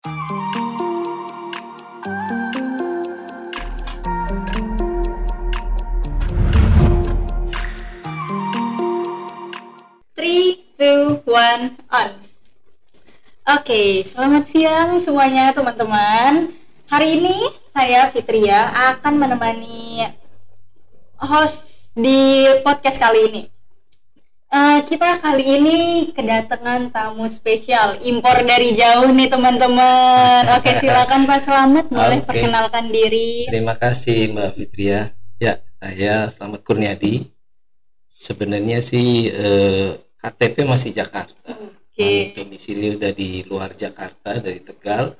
Three, two, one, on. Oke, selamat siang semuanya teman-teman. Hari ini saya Fitria akan menemani host di podcast kali ini. Eh, kita kali ini kedatangan tamu spesial impor dari jauh nih teman-teman. Oke, silakan Pak Selamat boleh Oke. perkenalkan diri. Terima kasih Mbak Fitria. Ya, saya Selamat Kurniadi. Sebenarnya sih eh, KTP masih Jakarta. Oke. Namun Domisili udah di luar Jakarta dari Tegal.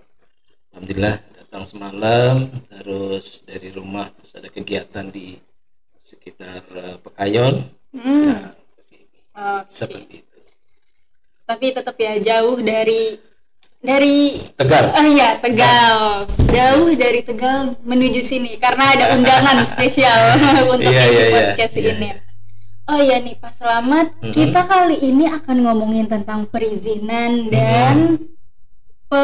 Alhamdulillah datang semalam, terus dari rumah terus ada kegiatan di sekitar eh, Pekayon. Sekarang Oke. Seperti itu. Tapi tetap ya jauh dari dari Tegal. Oh iya, Tegal. Jauh dari Tegal menuju sini karena ada undangan spesial untuk Iya, isi iya, iya. podcast Iya, ini. iya. Oh iya nih Pak Selamat, kita kali ini akan ngomongin tentang perizinan dan pe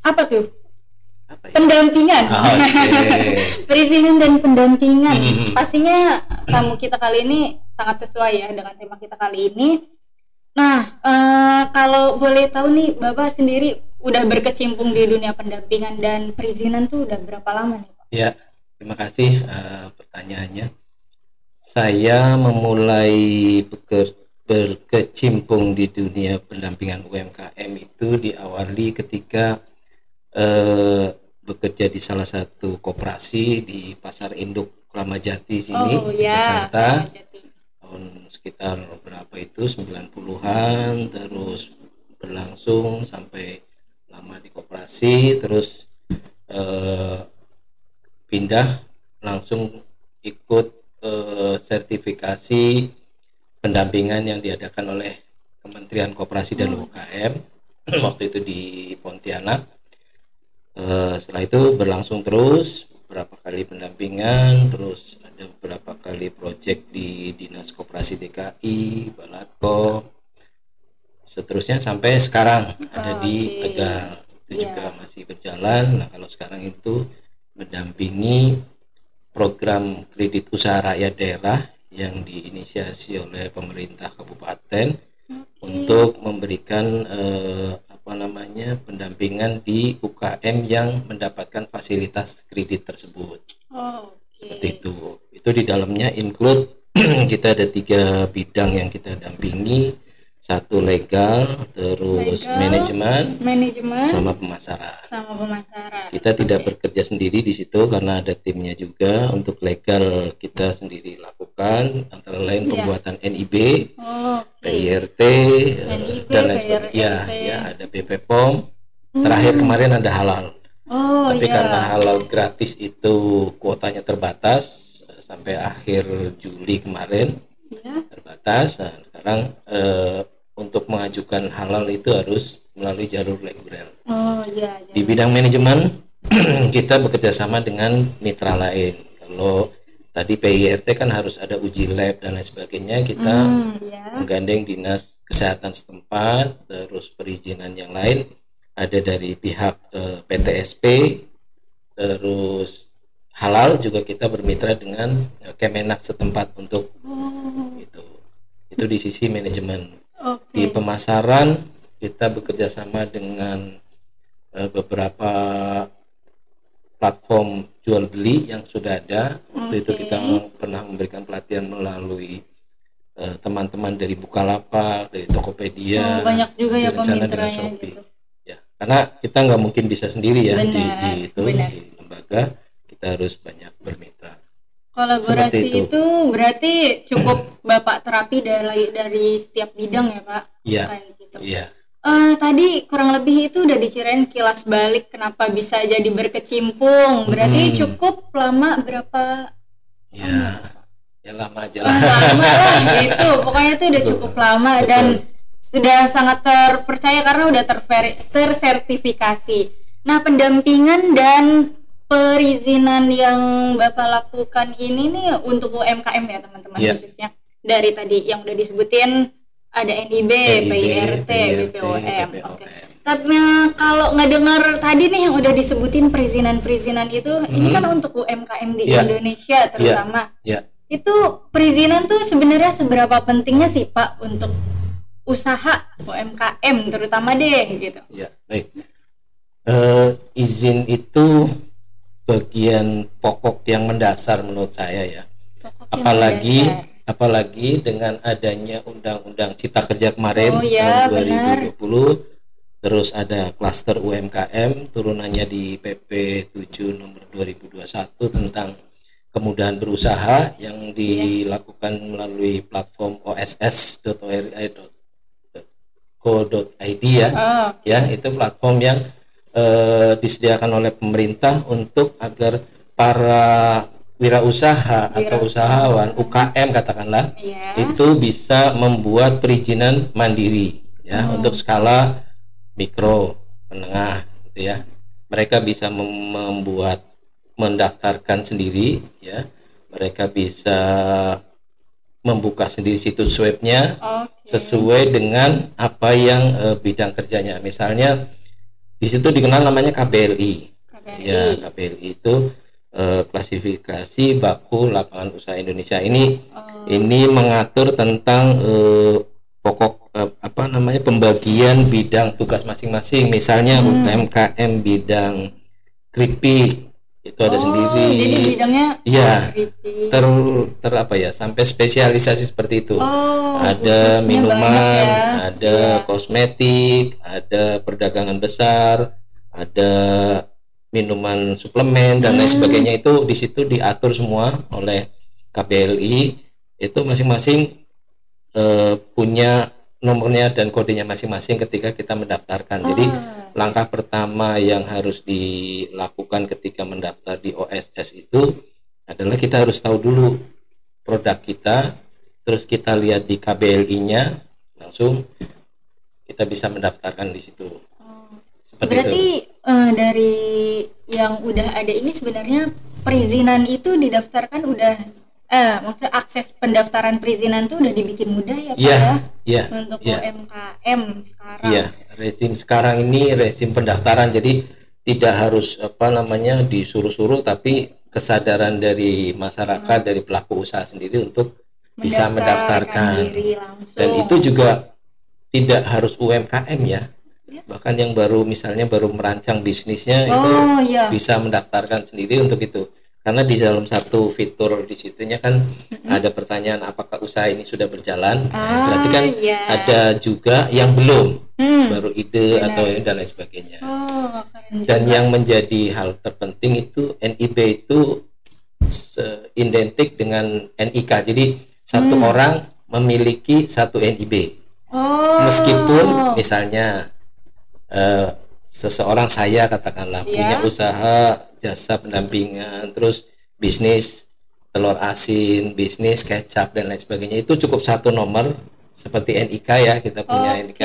apa tuh? Apa ya? Pendampingan. Ah, Oke. perizinan dan pendampingan. Mhm. Pastinya tamu kita kali ini sangat sesuai ya dengan tema kita kali ini. Nah, eh, kalau boleh tahu nih, Bapak sendiri udah berkecimpung di dunia pendampingan dan perizinan tuh udah berapa lama nih, Pak? Ya, terima kasih eh, pertanyaannya. Saya memulai beker- berkecimpung di dunia pendampingan UMKM itu diawali ketika eh, bekerja di salah satu koperasi di Pasar Induk Kramajati sini oh ya, Jakarta Jadi, tahun sekitar berapa itu 90-an terus berlangsung sampai lama di koperasi terus eh, pindah langsung ikut eh, sertifikasi pendampingan yang diadakan oleh Kementerian Koperasi dan UKM waktu itu di Pontianak. Eh, setelah itu berlangsung terus beberapa kali pendampingan terus kali proyek di dinas koperasi DKI Balatko seterusnya sampai sekarang ada di. Tegal itu Iya. juga masih berjalan nah kalau sekarang itu mendampingi program kredit usaha rakyat daerah yang diinisiasi oleh pemerintah kabupaten untuk memberikan eh, apa namanya pendampingan di UKM yang mendapatkan fasilitas kredit tersebut oh. Seperti itu itu di dalamnya include kita ada tiga bidang yang kita dampingi satu legal terus Legal, manajemen Manajemen sama pemasaran sama pemasaran. kita tidak bekerja sendiri di situ karena ada timnya juga untuk legal kita sendiri lakukan antara lain Iya. pembuatan NIB Oh, oke. PIRT NIB, dan lain sebagainya ya ya ada BP POM terakhir kemarin ada halal Oh, tapi iya. karena halal gratis itu kuotanya terbatas sampai akhir Juli kemarin Iya. terbatas nah, sekarang eh, untuk mengajukan halal itu harus melalui jalur reguler Oh, iya. di bidang manajemen kita bekerja sama dengan mitra lain kalau tadi PIRT kan harus ada uji lab dan lain sebagainya kita Hmm, iya. menggandeng dinas kesehatan setempat terus perizinan yang lain ada dari pihak eh, PTSP terus halal juga kita bermitra dengan eh, Kemenak setempat untuk Oh, itu itu di sisi manajemen oke. di pemasaran kita bekerja sama dengan eh, beberapa platform jual beli yang sudah ada waktu itu Oke. kita pernah memberikan pelatihan melalui eh, teman-teman dari Bukalapak dari Tokopedia Oh, banyak juga ya berencana dengan Shopee. gitu. Ya karena kita nggak mungkin bisa sendiri ya di, Benar, di itu di lembaga kita harus banyak bermitra Kolaborasi Seperti itu. itu. berarti cukup Bapak terapi dari dari setiap bidang ya, Pak? Iya. Gitu. iya Eh, tadi kurang lebih itu udah diceritain kilas balik kenapa bisa jadi berkecimpung. Berarti Hmm. cukup lama berapa ya ya lama aja Ah, lah lama lah gitu. Pokoknya itu udah cukup lama Betul. dan sudah sangat terpercaya karena udah terveri- tersertifikasi. Nah, pendampingan dan perizinan yang Bapak lakukan ini nih untuk UMKM ya, teman-teman Iya. khususnya. Dari tadi yang udah disebutin ada NIB, NIB, PIRT, BPOM. BPOM. Oke. Tapi eh, kalau ngedengar tadi nih yang udah disebutin perizinan-perizinan itu, ini kan untuk UMKM di Iya. Indonesia terutama. Ya, Itu perizinan tuh sebenarnya seberapa pentingnya sih Pak untuk usaha UMKM terutama deh gitu. ya, baik. Eh, izin itu bagian pokok yang mendasar menurut saya ya. Pokok apalagi mendasar. apalagi dengan adanya undang-undang Cipta Kerja kemarin Oh, ya, tahun 2020 terus ada klaster UMKM turunannya di PP 7 nomor 2021 tentang kemudahan berusaha yang dilakukan melalui platform oss.ori.co.id ya. Oh, ya itu platform yang eh, disediakan oleh pemerintah untuk agar para wirausaha atau usahawan UKM katakanlah iya. itu bisa membuat perizinan mandiri ya untuk skala mikro menengah gitu ya. Mereka bisa mem- membuat mendaftarkan sendiri ya. Mereka bisa membuka sendiri situs webnya Oke. sesuai dengan apa yang eh, bidang kerjanya. Misalnya di situ dikenal namanya KBLI. KBRI. Ya, KBLI itu eh, klasifikasi baku lapangan usaha Indonesia. Ini Oh. ini mengatur tentang eh, pokok eh, apa namanya pembagian bidang tugas masing-masing. Misalnya Hmm. UMKM bidang keripik itu ada Oh, sendiri. Jadi bidangnya Iya. keripik. ter ter apa ya sampai spesialisasi seperti itu Oh, ada minuman ya. ada kosmetik ada perdagangan besar ada minuman suplemen dan Hmm. lain sebagainya itu di situ diatur semua oleh KBLI itu masing-masing eh, punya nomornya dan kodenya masing-masing ketika kita mendaftarkan jadi Ah. langkah pertama yang harus dilakukan ketika mendaftar di OSS itu adalah kita harus tahu dulu produk kita, terus kita lihat di KBLI-nya, langsung kita bisa mendaftarkan di situ. Seperti Berarti itu. eh, dari yang udah ada ini sebenarnya perizinan itu didaftarkan udah eh maksudnya akses pendaftaran perizinan tuh udah dibikin mudah ya Pak Iya, ya iya, untuk iya. UMKM sekarang. Iya, rezim sekarang ini rezim pendaftaran jadi tidak harus apa namanya disuruh-suruh tapi kesadaran dari masyarakat dari pelaku usaha sendiri untuk bisa mendaftarkan. dan itu juga tidak harus UMKM ya Ya. bahkan yang baru misalnya baru merancang bisnisnya itu Oh iya. bisa mendaftarkan sendiri untuk itu karena di dalam satu fitur di situnya kan ada pertanyaan apakah usaha ini sudah berjalan Nah, Ah, berarti kan iya. ada juga yang belum Hmm. baru ide atau dan lain sebagainya Oh, dan juga. yang menjadi hal terpenting itu NIB itu identik dengan NIK jadi satu Hmm. orang memiliki satu NIB Oh. meskipun misalnya eh, seseorang saya katakanlah Iya. punya usaha jasa pendampingan terus bisnis telur asin bisnis kecap dan lain sebagainya itu cukup satu nomor seperti NIK ya kita punya Oke. NIK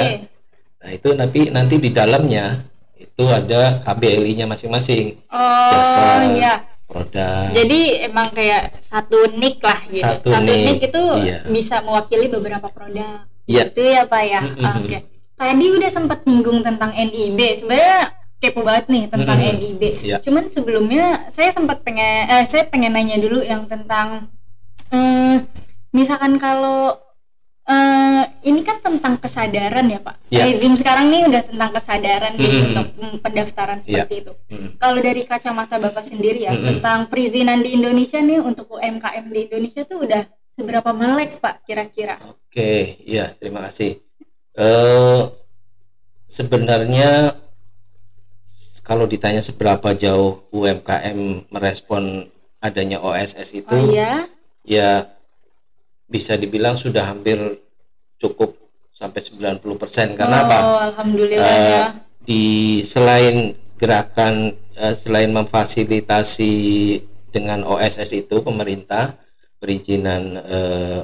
nah itu nanti nanti di dalamnya itu ada KBLI-nya masing-masing Oh, jasa iya. produk Jadi emang kayak satu nick lah gitu. Satu nick, itu iya. bisa mewakili beberapa produk. Iya. Itu ya Pak ya. Mm-mm. Oke. Tadi udah sempat nyinggung tentang NIB. Sebenarnya kepo banget nih tentang Mm-mm. NIB. Iya. Cuman sebelumnya saya sempat pengen eh, saya pengen nanya dulu yang tentang eh, misalkan kalau eh, ini kan tentang kesadaran ya Pak. Iya. Rezim sekarang nih udah tentang kesadaran Mm-mm. untuk mm, pendaftaran Iya. seperti itu. Mm. Kalau dari kacamata Bapak sendiri ya Mm-mm. tentang perizinan di Indonesia nih untuk UMKM di Indonesia tuh udah seberapa melek Pak kira-kira? Oke, iya terima kasih. Eh sebenarnya kalau ditanya seberapa jauh UMKM merespon adanya OSS itu, Oh iya. ya bisa dibilang sudah hampir cukup sampai 90% karena oh, apa? Alhamdulillah Eh, ya. di selain gerakan eh, selain memfasilitasi dengan OSS itu pemerintah perizinan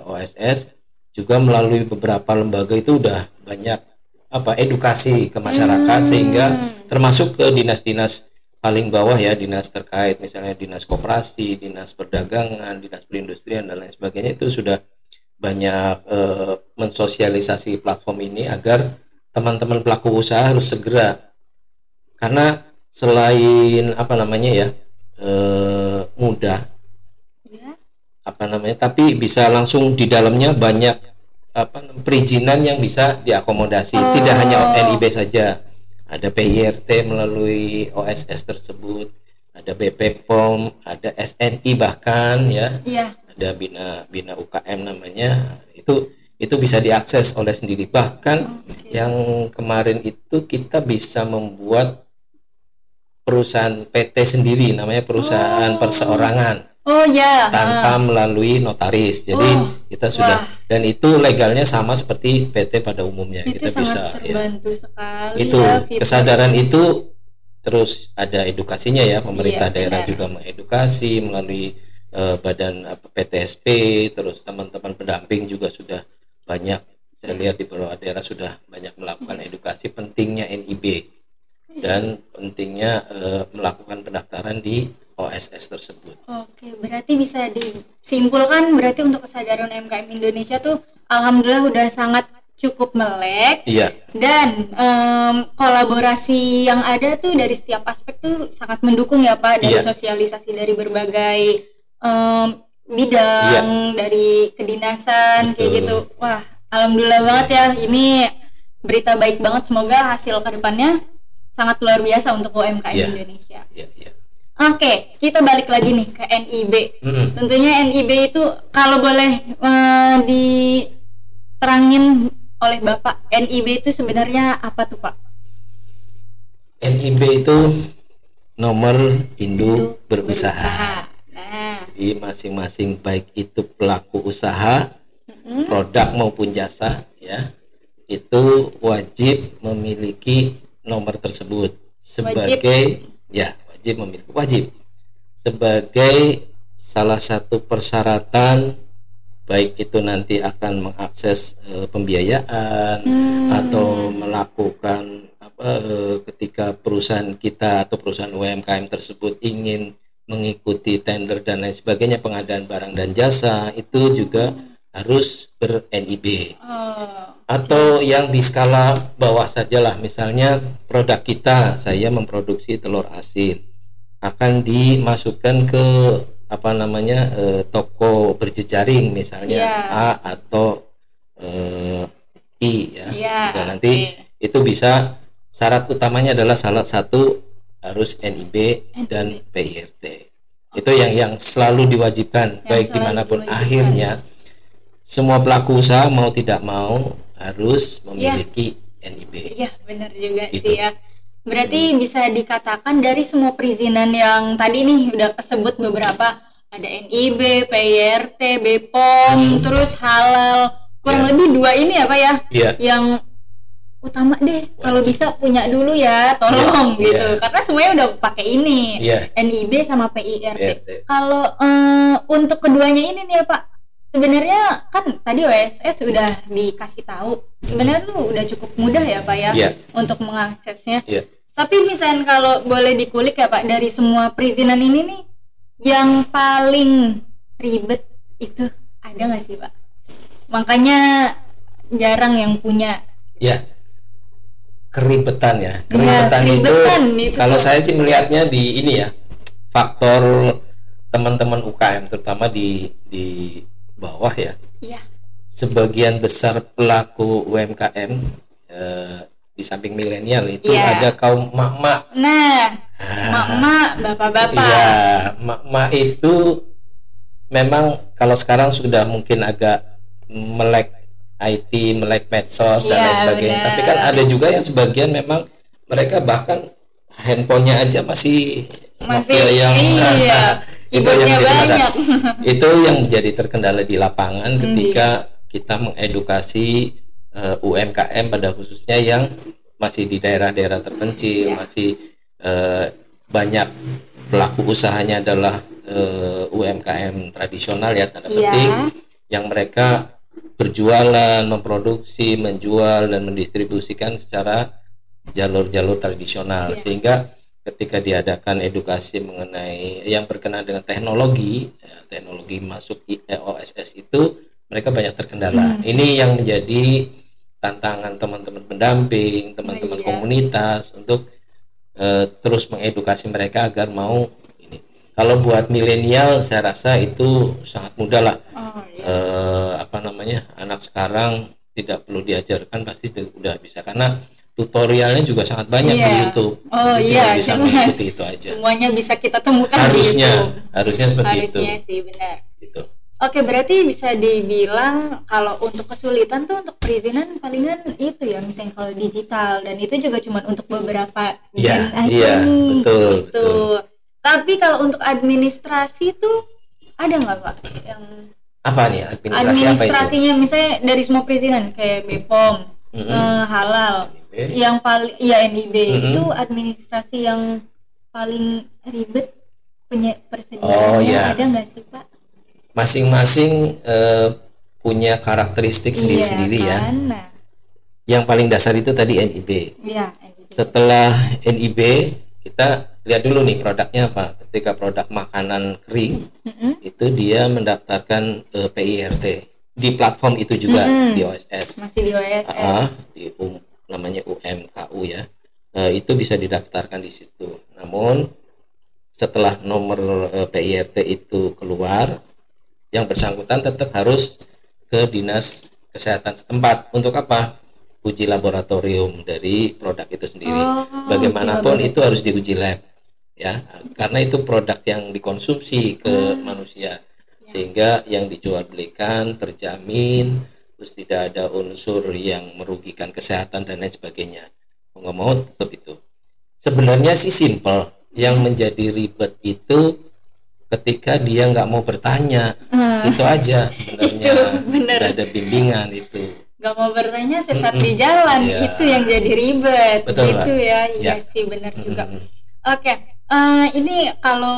OSS juga melalui beberapa lembaga itu udah banyak apa edukasi ke masyarakat sehingga termasuk ke dinas-dinas paling bawah ya dinas terkait misalnya dinas koperasi, dinas perdagangan, dinas perindustrian dan lain sebagainya itu sudah banyak eh, mensosialisasi platform ini agar teman-teman pelaku usaha harus segera karena selain apa namanya ya eh, mudah. Apa namanya tapi bisa langsung di dalamnya banyak apa perizinan yang bisa diakomodasi. Tidak hanya NIB saja. Ada PIRT melalui OSS tersebut ada BP POM ada SNI bahkan ya. Iya. ada bina bina UKM namanya. Itu itu bisa diakses oleh sendiri. Bahkan yang kemarin itu kita bisa membuat perusahaan PT sendiri namanya perusahaan perseorangan Oh ya. tanpa melalui notaris jadi Oh, kita sudah wah. dan itu legalnya sama seperti PT pada umumnya itu kita sangat bisa ya. terbantu sekali itu ya Fitri. kesadaran itu terus ada edukasinya ya pemerintah Iya, daerah benar. juga mengedukasi melalui eh, badan apa, PTSP terus teman-teman pendamping juga sudah banyak saya lihat di beberapa daerah sudah banyak melakukan Iya. edukasi pentingnya NIB dan pentingnya eh, melakukan pendaftaran di OSS tersebut Oke, berarti bisa disimpulkan berarti untuk kesadaran UMKM Indonesia tuh alhamdulillah udah sangat cukup melek iya dan em, kolaborasi yang ada tuh dari setiap aspek tuh sangat mendukung ya Pak dari Iya. sosialisasi dari berbagai em, bidang dari kedinasan kayak Betul. gitu. Wah, alhamdulillah banget ya ini berita baik banget semoga hasil ke depannya sangat luar biasa untuk UMKM Iya. Indonesia. iya iya Oke, kita balik lagi nih ke NIB. Mm-mm. Tentunya NIB itu kalau boleh eh, diterangin oleh Bapak, NIB itu sebenarnya apa tuh Pak? NIB itu nomor induk berusaha Nah, di masing-masing baik itu pelaku usaha, produk maupun jasa ya, itu wajib memiliki nomor tersebut sebagai ya wajib memiliki wajib. Sebagai salah satu persyaratan baik itu nanti akan mengakses eh, pembiayaan atau melakukan apa eh, ketika perusahaan kita atau perusahaan UMKM tersebut ingin mengikuti tender dan lain sebagainya pengadaan barang dan jasa itu juga harus ber NIB oh, atau yang di skala bawah sajalah. Misalnya produk kita saya memproduksi telur asin akan dimasukkan ke apa namanya eh, toko berjejaring misalnya Iya. A atau eh, I ya Iya, Juga nanti itu bisa syarat utamanya adalah salah satu harus NIB dan PIRT itu yang yang selalu diwajibkan baik selalu di mana pun diwajibkan. akhirnya semua pelaku usaha mau tidak mau harus memiliki NIB iya benar juga Gitu. sih ya. Berarti bisa dikatakan dari semua perizinan yang tadi nih udah kesebut beberapa ada NIB, PIRT, BPOM, terus halal. Kurang Iya. lebih dua ini ya Pak ya? Yang utama deh kalau bisa punya dulu ya tolong Iya, gitu iya. karena semuanya udah pakai ini Iya. NIB sama PIRT kalau eh, untuk keduanya ini nih ya Pak sebenarnya kan tadi OSS udah dikasih tahu sebenarnya lu udah cukup mudah ya Pak ya Iya. untuk mengaksesnya. Iya. tapi misalnya kalau boleh dikulik ya Pak dari semua perizinan ini nih yang paling ribet itu ada nggak sih Pak? Makanya jarang yang punya. Ya keribetan ya. Keribetan, Iya, keribetan itu, itu kalau saya sih melihatnya di ini ya faktor teman-teman UKM terutama di di bawah ya iya sebagian besar pelaku UMKM eh, di samping milenial itu Iya. ada kaum mak-mak nah mak-mak bapak-bapak Iya, mak-mak itu memang kalau sekarang sudah mungkin agak melek IT, melek medsos dan Iya, lain sebagainya. benar. Tapi kan ada juga yang sebagian memang mereka bahkan handphonenya aja masih Masih, Nokia yang iya, itu yang banyak. itu yang menjadi terkendala di lapangan Hmm, ketika iya. kita mengedukasi eh, UMKM pada khususnya yang masih di daerah-daerah terpencil, Iya. masih eh, banyak pelaku usahanya adalah eh, UMKM tradisional ya tanda Iya. petik yang mereka berjualan, memproduksi, menjual dan mendistribusikan secara jalur-jalur tradisional Iya. sehingga ketika diadakan edukasi mengenai yang berkenaan dengan teknologi ya, teknologi masuk eh, OSS itu mereka banyak terkendala Hmm. ini yang menjadi tantangan teman-teman pendamping, teman-teman iya. komunitas untuk eh, terus mengedukasi mereka agar mau ini. Kalau buat milenial saya rasa itu sangat mudah lah. Oh, iya. Eh, apa namanya anak sekarang tidak perlu diajarkan pasti sudah bisa karena tutorialnya juga sangat banyak di Iya. YouTube. Oh Jadi iya, bisa mengikuti itu aja. Semuanya bisa kita temukan Harusnya, di YouTube. harusnya seperti Harusnya itu. sih benar. Gitu. Oke, berarti bisa dibilang kalau untuk kesulitan tuh untuk perizinan palingan itu ya, misalnya kalau digital dan itu juga cuma untuk beberapa Iya, gen aja iya, nih. betul, gitu. betul. Tapi kalau untuk administrasi tuh ada nggak pak yang Apa nih administrasi apa itu? administrasinya misalnya dari semua perizinan kayak BPOM, Mm-mm. eh, halal. Yang paling ya NIB Mm-mm. itu administrasi yang paling ribet penye- Oh, persediaannya iya. ada nggak sih pak? Masing-masing eh, punya karakteristik sendiri-sendiri Iya ya. kan? Nah, Yang paling dasar itu tadi NIB. iya NIB. Setelah NIB kita lihat dulu nih produknya apa. Ketika produk makanan kering Mm-mm. itu dia mendaftarkan eh, PIRT di platform itu juga Mm-mm. di OSS. masih di OSS. Ah, di um, namanya UMKU ya. Eh, itu bisa didaftarkan di situ. Namun setelah nomor eh, PIRT itu keluar, yang bersangkutan tetap harus ke dinas kesehatan setempat untuk apa? Uji laboratorium dari produk itu sendiri. Oh, Bagaimanapun itu harus diuji lab, ya, karena itu produk yang dikonsumsi ke Hmm. manusia, sehingga yang dijual belikan terjamin, terus tidak ada unsur yang merugikan kesehatan dan lain sebagainya. Mau nggak mau tetap itu. Sebenarnya sih simple. Yang menjadi ribet itu ketika dia nggak mau bertanya, Hmm. itu aja sebenarnya. Tidak ada bimbingan itu. Gak mau bertanya sesat di jalan Iya. itu yang jadi ribet Betul, gitu Mbak. ya iya Ya. sih benar juga Mm-mm. oke eh, ini kalau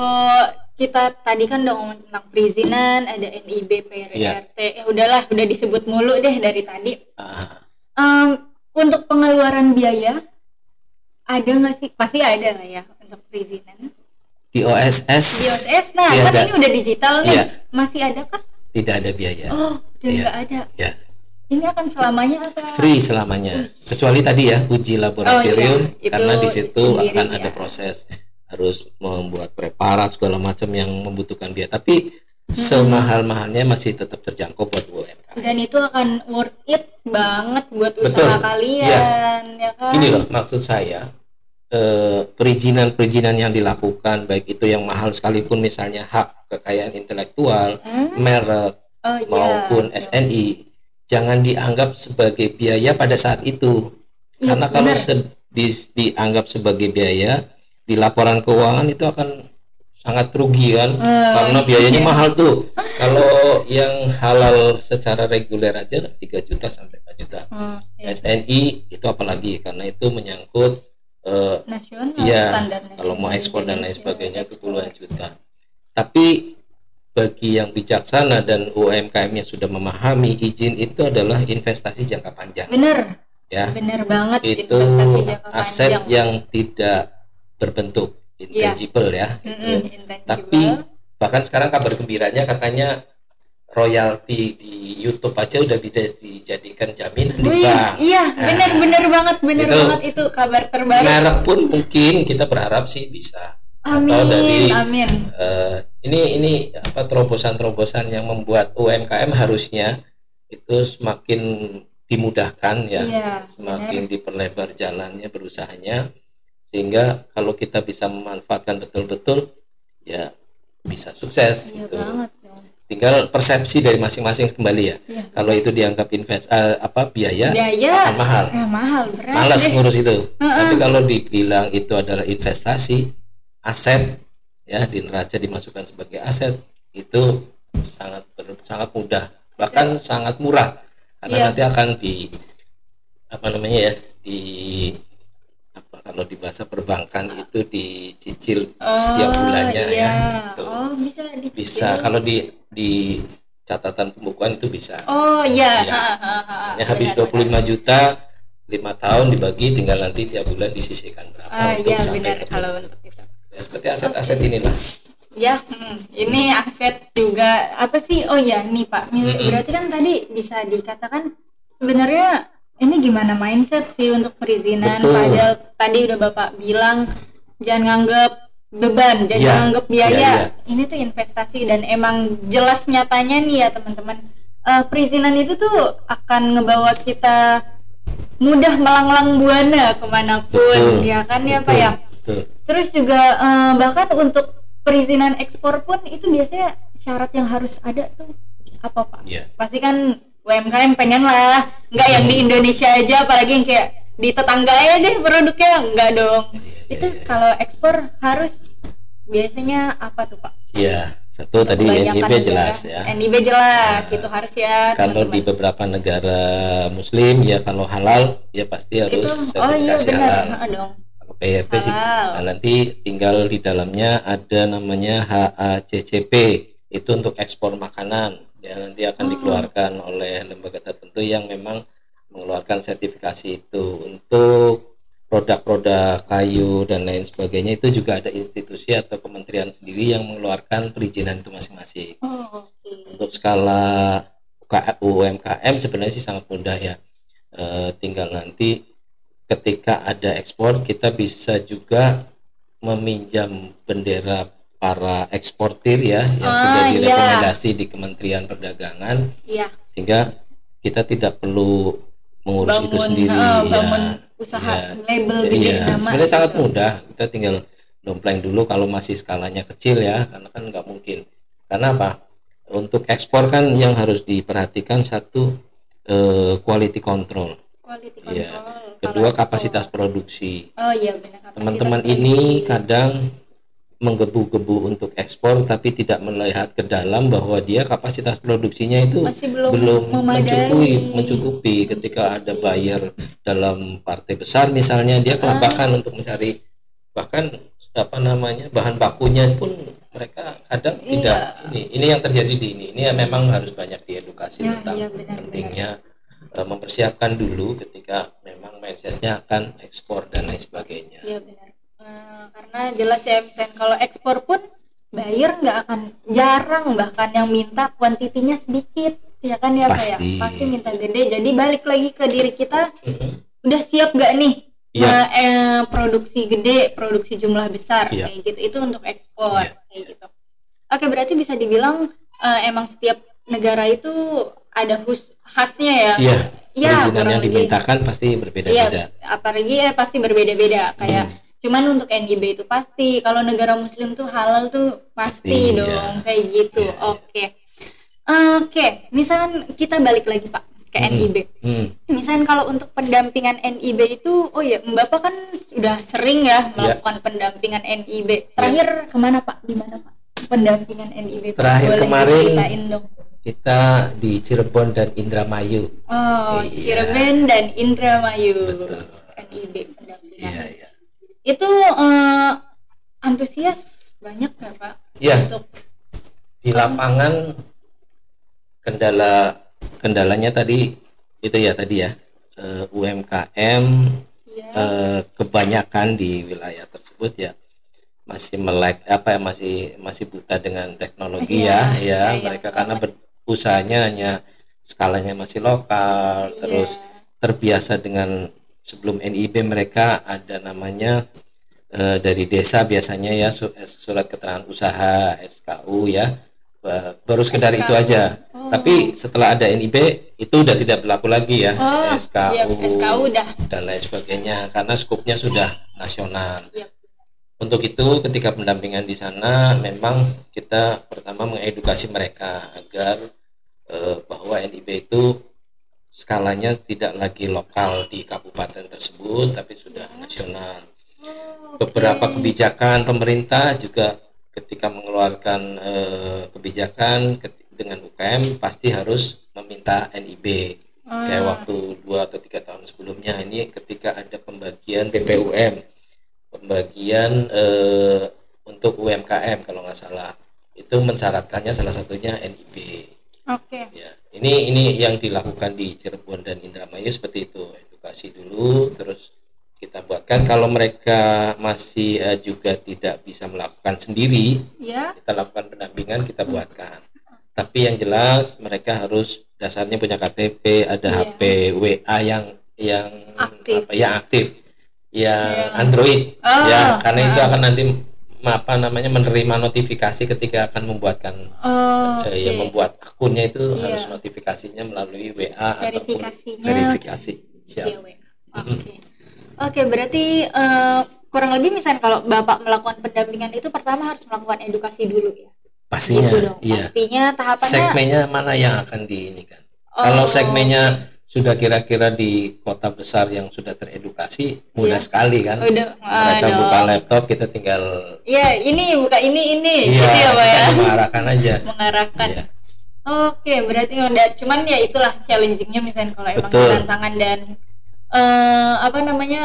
kita tadi kan udah ngomong tentang perizinan ada NIB PRRT Iya. ya udahlah udah disebut mulu deh dari tadi Ah, Em, untuk pengeluaran biaya ada nggak sih pasti ada lah ya untuk perizinan di OSS di OSS nah Iya, kan ada. ini udah digital nih Iya. masih ada kah tidak ada biaya. oh udah Iya. nggak ada Ya, ini akan selamanya apa free selamanya. Kecuali tadi ya uji laboratorium Oh, iya. karena di situ akan ya. ada proses harus membuat preparat segala macam yang membutuhkan biaya. Tapi semahal-mahalnya masih tetap terjangkau buat UMKM. dan itu akan worth it banget buat Betul. usaha kalian ya kan Gini loh, maksud saya eh, perizinan-perizinan yang dilakukan baik itu yang mahal sekalipun misalnya hak kekayaan intelektual, Hmm? merek oh, iya. maupun SNI jangan dianggap sebagai biaya pada saat itu Iya, karena kalau se- di- dianggap sebagai biaya di laporan keuangan itu akan sangat rugi kan Eh, karena biayanya iya. mahal tuh kalau yang halal secara reguler aja 3 juta sampai 4 juta Oh, iya. SNI itu apalagi karena itu menyangkut eh, nasional Iya, standar kalau mau ekspor dan lain sebagainya itu puluhan juta. Tapi bagi yang bijaksana dan UMKM yang sudah memahami izin itu adalah investasi jangka panjang bener ya. bener banget Itu investasi jangka aset panjang yang tidak berbentuk intangible ya. Mm-mm, Itu. intangible. Tapi bahkan sekarang kabar gembiranya katanya royalti di YouTube aja udah bisa dijadikan jaminan di bank. iya bener bener banget bener Itu. banget itu kabar terbaru Merek pun mungkin kita berharap sih bisa. amin atau dari amin eh, ini ini apa terobosan-terobosan yang membuat UMKM harusnya itu semakin dimudahkan ya, Iya, semakin diperlebar jalannya berusahanya sehingga kalau kita bisa memanfaatkan betul-betul ya bisa sukses iya gitu. banget dong Tinggal persepsi dari masing-masing kembali ya. Iya. Kalau itu dianggap invest eh, apa biaya, biaya akan mahal. eh, mahal berat Malas deh. ngurus itu. Tapi kalau dibilang itu adalah investasi, aset ya di neraca dimasukkan sebagai aset itu sangat ber- sangat mudah bahkan sangat murah karena Iya. nanti akan di apa namanya ya di kalau di bahasa perbankan itu dicicil setiap Oh, bulannya iya. ya Gitu. oh bisa dicicil. Bisa. Kalau di di catatan pembukuan itu bisa. Oh iya. Iya. Ha, ha, ha. Habis Benar, 25 juta lima tahun dibagi tinggal nanti tiap bulan disisihkan berapa ah untuk iya sampai benar. ke kalau untuk itu. Ya, seperti aset-aset inilah. Ya hmm, ini aset juga apa sih? Oh ya nih pak. Berarti kan tadi bisa dikatakan sebenarnya ini gimana mindset sih untuk perizinan Betul. padahal tadi udah bapak bilang jangan nganggap beban jangan Iya, nganggap biaya iya, iya. ini tuh investasi dan emang jelas nyatanya nih ya teman-teman Eh, perizinan itu tuh akan ngebawa kita mudah melanglang buana ke mana pun Betul, ya kan ya betul, pak ya betul. terus juga eh, bahkan untuk perizinan ekspor pun itu biasanya syarat yang harus ada tuh apa pak Iya. pasti kan UMKM pengen lah. Nggak yang di Indonesia aja apalagi yang kayak di tetangga ya deh produknya. Nggak dong. Iya, itu kalau ekspor harus biasanya apa tuh pak? Ya, satu tadi Kebanyakan NIB jelas ya. NIB jelas itu harus ya Kalau di beberapa negara muslim ya kalau halal ya pasti harus itu oh iya sertifikasi benar. halal. Dong. Kalau PRT sih nah, nanti tinggal di dalamnya ada namanya HACCP itu untuk ekspor makanan ya nanti akan dikeluarkan oleh lembaga tertentu yang memang mengeluarkan sertifikasi itu. Untuk produk-produk kayu dan lain sebagainya itu juga ada institusi atau kementerian sendiri yang mengeluarkan perizinan itu masing-masing. Oh oke. Untuk skala UMKM sebenarnya sih sangat mudah ya. Eh, tinggal nanti ketika ada ekspor kita bisa juga meminjam bendera para eksportir ya yang Ah, sudah iya. direkomendasi di Kementerian Perdagangan iya sehingga kita tidak perlu mengurus itu Bangun, sendiri eh, ya. usaha Ya. label Iya, nama sebenarnya sangat gitu. mudah. Kita tinggal dompleng dulu kalau masih skalanya kecil ya, karena kan nggak mungkin. Karena apa? Untuk ekspor kan yang harus diperhatikan satu eh, quality control, quality ya. control Kedua Kalau ekspor. kapasitas produksi. oh iya benar kapasitas Teman-teman ini kadang menggebu-gebu untuk ekspor tapi tidak melihat ke dalam bahwa dia kapasitas produksinya itu Masih belum memadai. mencukupi mencukupi ketika ada buyer dalam partai besar misalnya dia kelabakan untuk mencari bahkan apa namanya bahan bakunya pun mereka kadang Iya. tidak ini ini yang terjadi di ini ini memang harus banyak diedukasi Ya, tentang iya, benar, pentingnya eh, mempersiapkan dulu ketika memang mindsetnya akan ekspor dan lain sebagainya Iya benar. Eh, karena jelas ya misalnya kalau ekspor pun buyer nggak akan jarang bahkan yang minta kuantitinya sedikit ya kan ya Pak Pasti. ya pasti minta gede jadi balik lagi ke diri kita udah siap gak nih Iya. nge- eh, produksi gede produksi jumlah besar Iya. kayak gitu itu untuk ekspor Iya. kayak gitu oke berarti bisa dibilang eh, emang setiap negara itu ada khus khasnya ya perizinan kurang yang dimintakan pasti berbeda-beda. Iya, apalagi ya pasti berbeda-beda kayak Hmm. Cuman untuk NIB itu pasti kalau negara muslim tuh halal tuh pasti Pasti, dong iya. kayak gitu. Iya, iya. Oke. Oke, misalkan kita balik lagi Pak ke NIB. Hmm, Misalkan kalau untuk pendampingan NIB itu oh ya Bapak kan sudah sering ya melakukan pendampingan NIB. Terakhir ke mana Pak? Gimana Pak? Pendampingan NIB? Terakhir Boleh kemarin- dong. kita di Cirebon dan Indramayu. Oh, Iya. Cirebon dan Indramayu. Betul. NIB pendampingan. Iya, iya. Itu eh, antusias banyak nggak pak Iya, untuk di lapangan kendala kendalanya tadi itu ya tadi ya eh, UMKM ya eh, kebanyakan di wilayah tersebut ya masih melek apa ya masih masih buta dengan teknologi Iya, ya ya sayang mereka banget. karena berusahanya hanya skalanya masih lokal Iya. terus terbiasa dengan sebelum NIB mereka ada namanya eh, dari desa biasanya ya eh, surat keterangan usaha SKU ya Ba- baru sekedar itu SKU. aja Oh. tapi setelah ada NIB itu udah tidak berlaku lagi ya Oh, SKU iya, SKU udah. dan lain sebagainya karena skupnya sudah nasional Iya. untuk itu ketika pendampingan di sana memang kita pertama mengedukasi mereka agar eh, bahwa NIB itu skalanya tidak lagi lokal di kabupaten tersebut tapi sudah nasional. Beberapa kebijakan pemerintah juga ketika mengeluarkan eh, kebijakan dengan UKM pasti harus meminta NIB. Kayak waktu dua atau tiga tahun sebelumnya ini ketika ada pembagian BPUM, pembagian eh, untuk UMKM kalau nggak salah itu mensyaratkannya salah satunya NIB. Oke Ya, ini ini yang dilakukan di Cirebon dan Indramayu seperti itu. Edukasi dulu terus kita buatkan kalau mereka masih eh, juga tidak bisa melakukan sendiri, ya kita lakukan pendampingan, kita buatkan. Tapi yang jelas mereka harus dasarnya punya KTP, ada Iya. HP WA yang yang Aktif. apa ya aktif yang Yang- Android Oh, ya karena itu ah. akan nanti apa namanya menerima notifikasi ketika akan membuatkan Oh, eh, yang oke. membuat akunnya itu Iya. harus notifikasinya melalui WA Verifikasinya. ataupun verifikasi siap Iya. Oke. Oke, berarti eh, kurang lebih misalnya kalau Bapak melakukan pendampingan itu pertama harus melakukan edukasi dulu ya. pastinya Gitu dong. iya Pastinya tahapannya segmennya mana yang akan diinikan Oh, kalau segmennya sudah kira-kira di kota besar yang sudah teredukasi mudah Iya. sekali kan udah mereka aduh. buka laptop kita tinggal Iya, ini buka ini ini iya gitu ya, Pak ya. mengarahkan aja Mengarahkan. Iya. Oke, berarti udah cuman ya itulah challengingnya misalnya kalau emang Betul. tantangan dan eh, apa namanya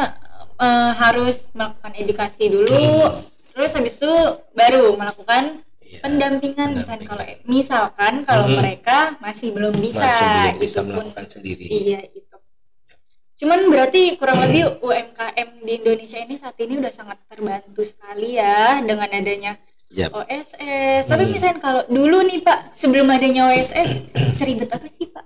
eh, harus melakukan edukasi dulu, terus habis itu baru melakukan Iya, pendampingan misalnya kalau pendampingan. misalkan kalau Mhm. mereka masih belum bisa, masih belum bisa itu pun melakukan sendiri iya itu. Cuman berarti kurang lebih UMKM di Indonesia ini saat ini udah sangat terbantu sekali ya dengan adanya Yap. OSS. Tapi Hmm. misalnya kalau dulu nih Pak, sebelum adanya OSS, seribet apa sih Pak?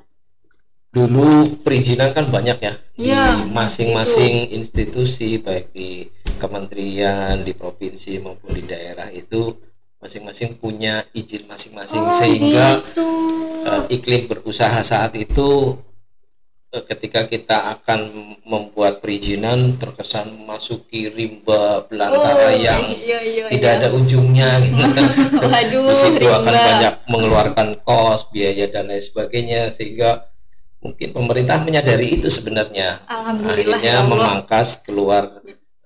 dulu perizinan kan banyak ya Iya, di masing-masing institusi baik di kementerian di provinsi maupun di daerah itu masing-masing punya izin masing-masing Oh, sehingga gitu. eh, iklim berusaha saat itu eh, ketika kita akan membuat perizinan terkesan memasuki rimba belantara Oh, yang iya, iya, tidak iya. ada ujungnya gitu kan Waduh, situ akan banyak mengeluarkan kos biaya dan lain sebagainya sehingga mungkin pemerintah menyadari itu sebenarnya akhirnya ya Allah. memangkas keluar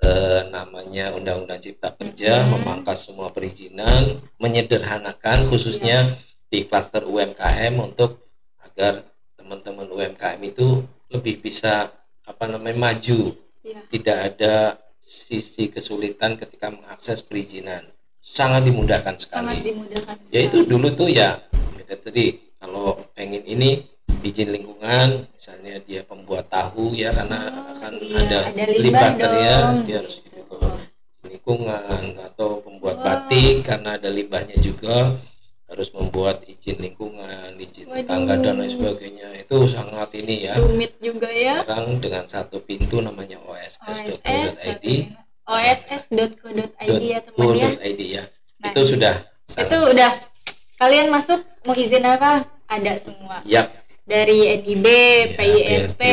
eh, namanya Undang-Undang Cipta Kerja Mm-hmm. memangkas semua perizinan menyederhanakan khususnya di klaster UMKM untuk agar teman-teman UMKM itu lebih bisa apa namanya maju Iya. tidak ada sisi kesulitan ketika mengakses perizinan sangat dimudahkan sekali Sangat dimudahkan. ya itu dulu tuh ya kita tadi kalau pengen ini izin lingkungan misalnya dia pembuat tahu ya karena Oh, akan iya, ada, ada limbah dong, dia harus gitu. itu ke lingkungan atau pembuat Wah. batik karena ada limbahnya juga harus membuat izin lingkungan izin Waduh. tetangga dan lain sebagainya itu sangat ini ya Rumit juga ya. sekarang dengan satu pintu namanya OSS oss.co.id oss.co.id ya teman ya. .id ya Nah, itu sudah Itu udah kalian masuk mau izin apa? Ada semua. Yap, Dari NIB, Ya, PRT,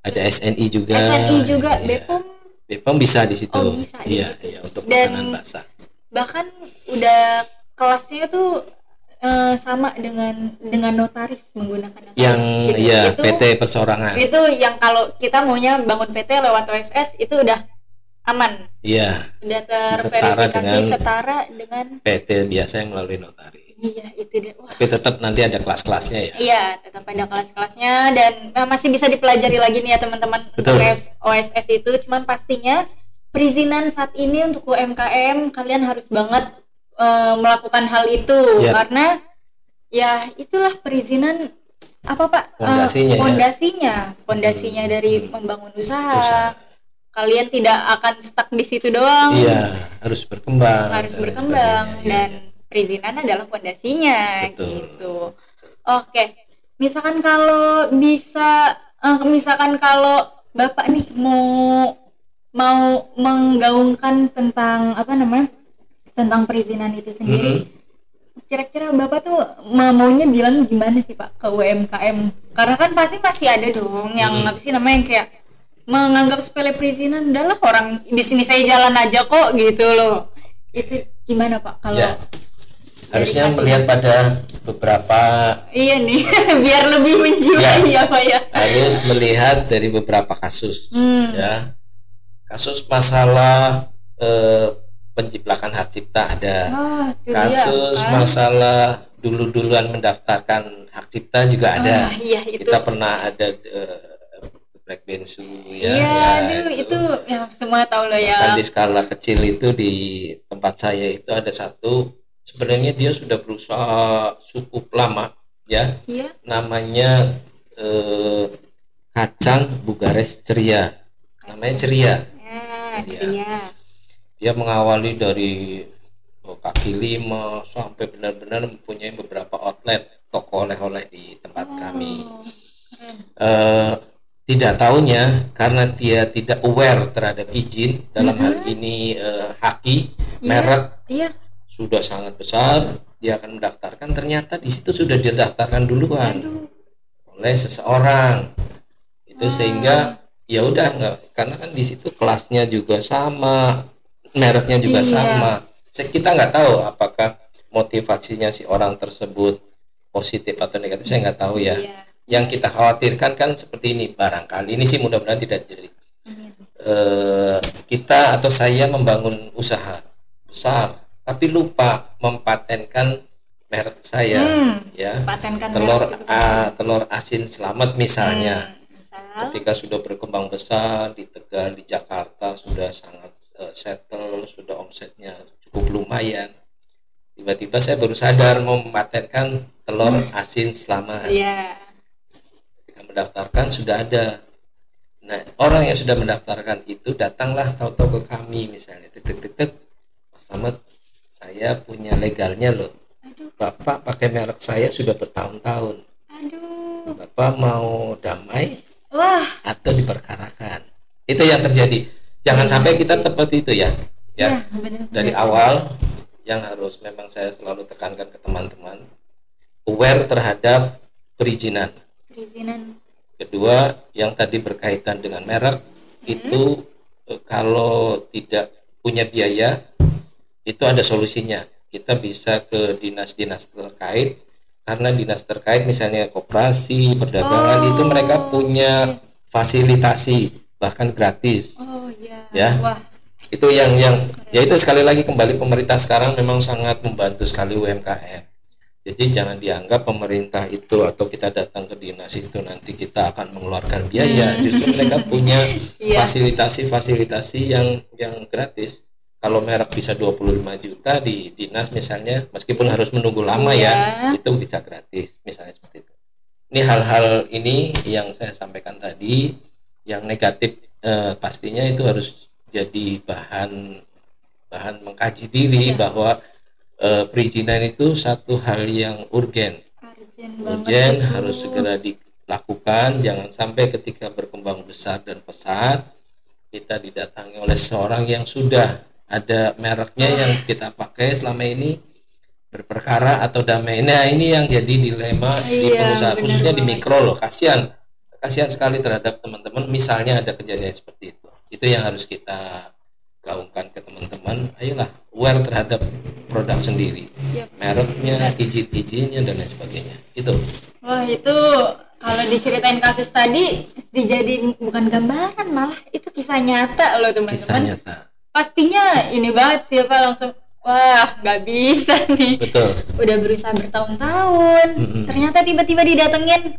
ada SNI juga. SNI juga, Iya. BPOM BPOM bisa di situ. Oh, bisa di iya situ. iya untuk Dan- basah. bahkan udah kelasnya tuh eh, sama dengan dengan notaris menggunakan notaris. Yang gitu. ya itu PT persorangan. itu yang kalau kita maunya bangun PT lewat OSS itu udah aman. Iya. Udah Setara terverifikasi dengan- setara dengan PT biasa yang melalui notaris iya itu dia wah tapi tetap nanti ada kelas-kelasnya ya Iya, tetap ada kelas-kelasnya dan eh, masih bisa dipelajari lagi nih ya teman-teman OS- OSS itu. Cuman pastinya perizinan saat ini untuk UMKM kalian harus banget eh, melakukan hal itu Ya. karena ya itulah perizinan apa Pak? Eh, Fondasinya ya. Fondasinya, fondasinya dari membangun usaha. Usaha. Kalian tidak akan stuck di situ doang iya harus berkembang harus dan berkembang. Iya, dan iya. Perizinan adalah fondasinya gitu. Oke, misalkan kalau bisa, eh, misalkan kalau bapak nih mau mau menggaungkan tentang apa namanya tentang perizinan itu sendiri, kira-kira bapak tuh ma- maunya bilang gimana sih pak ke UMKM? Karena kan pasti masih ada dong yang apa sih namanya yang kayak menganggap sepele perizinan adalah orang di sini saya jalan aja kok gitu loh. Itu gimana pak kalau Ya. Harusnya melihat pada beberapa Iya nih, biar lebih menjiwai ya, Pak ya. harus melihat dari beberapa kasus Hmm. ya kasus masalah eh, penciplakan hak cipta ada itu dia, kasus kan? masalah dulu-duluan mendaftarkan hak cipta juga ada Ah, iya itu. kita pernah ada eh, Black Bensu ya, Iya, ya, aduh itu ya semua tahu loh ya. Bahkan di skala kecil itu di tempat saya itu ada satu sebenarnya dia sudah berusaha cukup lama ya Iya. namanya eh, kacang bugares ceria namanya ceria Ya, Ceria. ceria. dia mengawali dari oh, kaki lima sampai benar-benar mempunyai beberapa outlet toko oleh-oleh di tempat kami Oh, keren. Eh, tidak tahunya karena dia tidak aware terhadap izin dalam hal ini eh, haki Iya. merek Iya. Sudah sangat besar dia akan mendaftarkan. Ternyata di situ sudah didaftarkan duluan oleh seseorang. Itu sehingga ya udah nggak karena kan di situ kelasnya juga sama mereknya juga Iya. sama. Kita nggak tahu apakah motivasinya si orang tersebut positif atau negatif saya nggak tahu ya. Iya. yang kita khawatirkan kan seperti ini barangkali ini sih mudah-mudahan tidak terjadi Eh, kita atau saya membangun usaha besar tapi lupa mempatenkan merek saya Hmm. ya Patenkan telur merek kan. ah, telur asin selamat misalnya Misal. ketika sudah berkembang besar di Tegal di Jakarta sudah sangat eh, settle sudah omsetnya cukup lumayan tiba-tiba saya baru sadar mau mematenkan telur asin selamat Iya. ketika mendaftarkan sudah ada nah orang yang sudah mendaftarkan itu datanglah tahu-tahu ke kami misalnya tek tek tek Slamet saya punya legalnya loh. Aduh, Bapak pakai merek saya sudah bertahun-tahun. Aduh. Bapak mau damai Wah, atau diperkarakan? Itu yang terjadi. Jangan sampai kita seperti itu ya. Ya, ya benar. dari awal yang harus memang saya selalu tekankan ke teman-teman aware terhadap perizinan. Perizinan. kedua yang tadi berkaitan dengan merek itu eh, kalau tidak punya biaya itu ada solusinya. Kita bisa ke dinas-dinas terkait karena dinas terkait misalnya koperasi perdagangan itu mereka punya fasilitasi bahkan gratis. Oh iya. Ya. Wah, itu yang yang ya itu sekali lagi kembali pemerintah sekarang memang sangat membantu sekali UMKM jadi jangan dianggap pemerintah itu atau kita datang ke dinas itu nanti kita akan mengeluarkan biaya. Justru mereka punya Iya. fasilitasi-fasilitasi yang yang gratis kalau merek bisa 25 juta di dinas misalnya meskipun harus menunggu lama Iya. ya itu bisa gratis misalnya seperti itu ini hal-hal ini yang saya sampaikan tadi yang negatif eh, pastinya itu harus jadi bahan bahan mengkaji diri bahwa eh, perizinan itu satu hal yang urgen urgen itu. harus segera dilakukan jangan sampai ketika berkembang besar dan pesat kita didatangi oleh seorang yang sudah ada mereknya yang kita pakai selama ini berperkara atau damai. Nah ini yang jadi dilema di Iya, pengusaha khususnya di mikro loh. Kasihan. Kasihan sekali terhadap teman-teman. Misalnya ada kejadian seperti itu. Itu yang harus kita gaungkan ke teman-teman. Ayolah aware terhadap produk sendiri. Yap. mereknya izin-izinnya dan lain sebagainya. Itu. Wah itu kalau diceritain kasus tadi dijadiin bukan gambaran malah itu kisah nyata loh kisah teman-teman. nyata Pastinya ini banget siapa langsung wah nggak bisa nih. betul. Udah berusaha bertahun-tahun, ternyata tiba-tiba didatengin.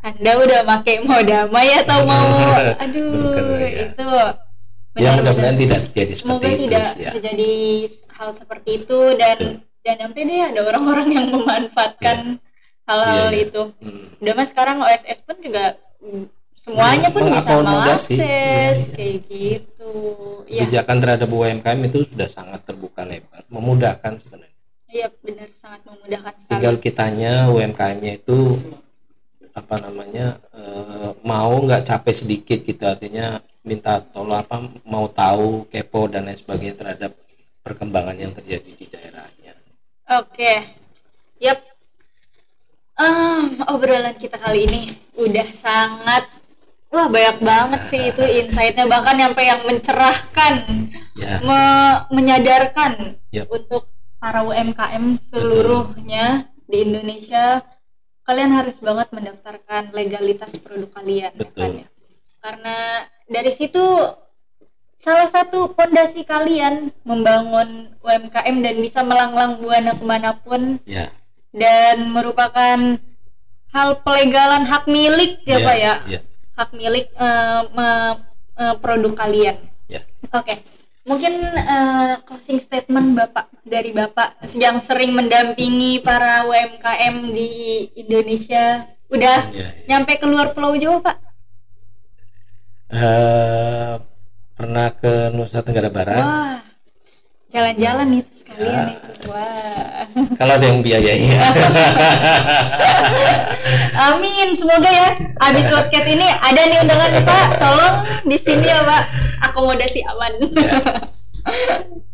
Anda udah pakai mau damai atau mau? Aduh Bener, ya. itu. Ya benar-benar. mudah-mudahan tidak terjadi seperti itu tidak ya terjadi hal seperti itu dan jangan sampai deh ada orang-orang yang memanfaatkan hal-hal Iya, iya. itu. Hmm. udah mas sekarang OSS pun juga mm, semuanya pun bisa mengakses Iya, iya. kayak gitu. Ya kebijakan terhadap UMKM itu sudah sangat terbuka lebar memudahkan sebenarnya. Iya benar sangat memudahkan sekali. Tinggal kitanya UMKM-nya itu apa namanya eh, mau nggak capek sedikit gitu artinya minta tolong apa mau tahu kepo dan lain sebagainya terhadap perkembangan yang terjadi di daerahnya. Oke. Yap. Ah, obrolan kita kali ini udah sangat wah banyak banget sih itu insight-nya bahkan sampai yang mencerahkan ya me- menyadarkan Yap. untuk para UMKM seluruhnya di Indonesia kalian harus banget mendaftarkan legalitas produk kalian ya Betul. kan ya? karena dari situ salah satu fondasi kalian membangun UMKM dan bisa melanglang buana ke mana pun ya dan merupakan hal pelegalan hak milik ya, Ya, pak ya ya. Hak milik eh, me- eh, produk kalian ya Oke, mungkin eh, closing statement Bapak dari Bapak yang sering mendampingi para UMKM di Indonesia. Udah Ya, ya. nyampe keluar Pulau Jawa, Pak? Eh, pernah ke Nusa Tenggara Barat Wah, jalan-jalan itu sekalian itu wah. Kalau ada yang biayai. Amin semoga ya. Habis podcast ini ada nih undangan pak. Tolong di sini ya pak. Akomodasi aman.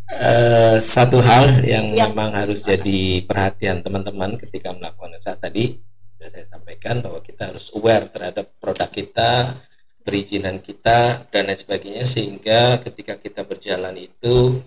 Eh, satu hal yang Ya. memang harus jadi perhatian teman-teman ketika melakukan usaha tadi sudah saya sampaikan bahwa kita harus aware terhadap produk kita, perizinan kita dan lain sebagainya sehingga ketika kita berjalan itu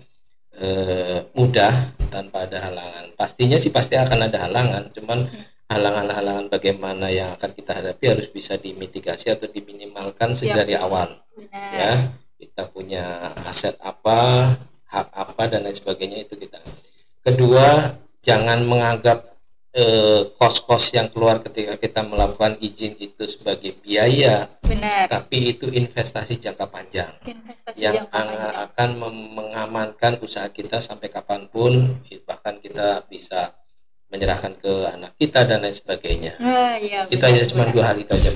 eh, mudah tanpa ada halangan. Pastinya sih pasti akan ada halangan, cuman halangan-halangan bagaimana yang akan kita hadapi harus bisa dimitigasi atau diminimalkan sejak dari awal. Benar. Ya kita punya aset apa hak apa dan lain sebagainya itu kita. Kedua jangan menganggap eh, kos-kos yang keluar ketika kita melakukan izin itu sebagai biaya benar. tapi itu investasi jangka panjang. Investasi yang jangka ang- panjang. akan mengamankan usaha kita sampai kapan pun bahkan kita bisa menyerahkan ke anak kita dan lain sebagainya. Ah, iya, itu benar, hanya cuma benar. dua hal itu aja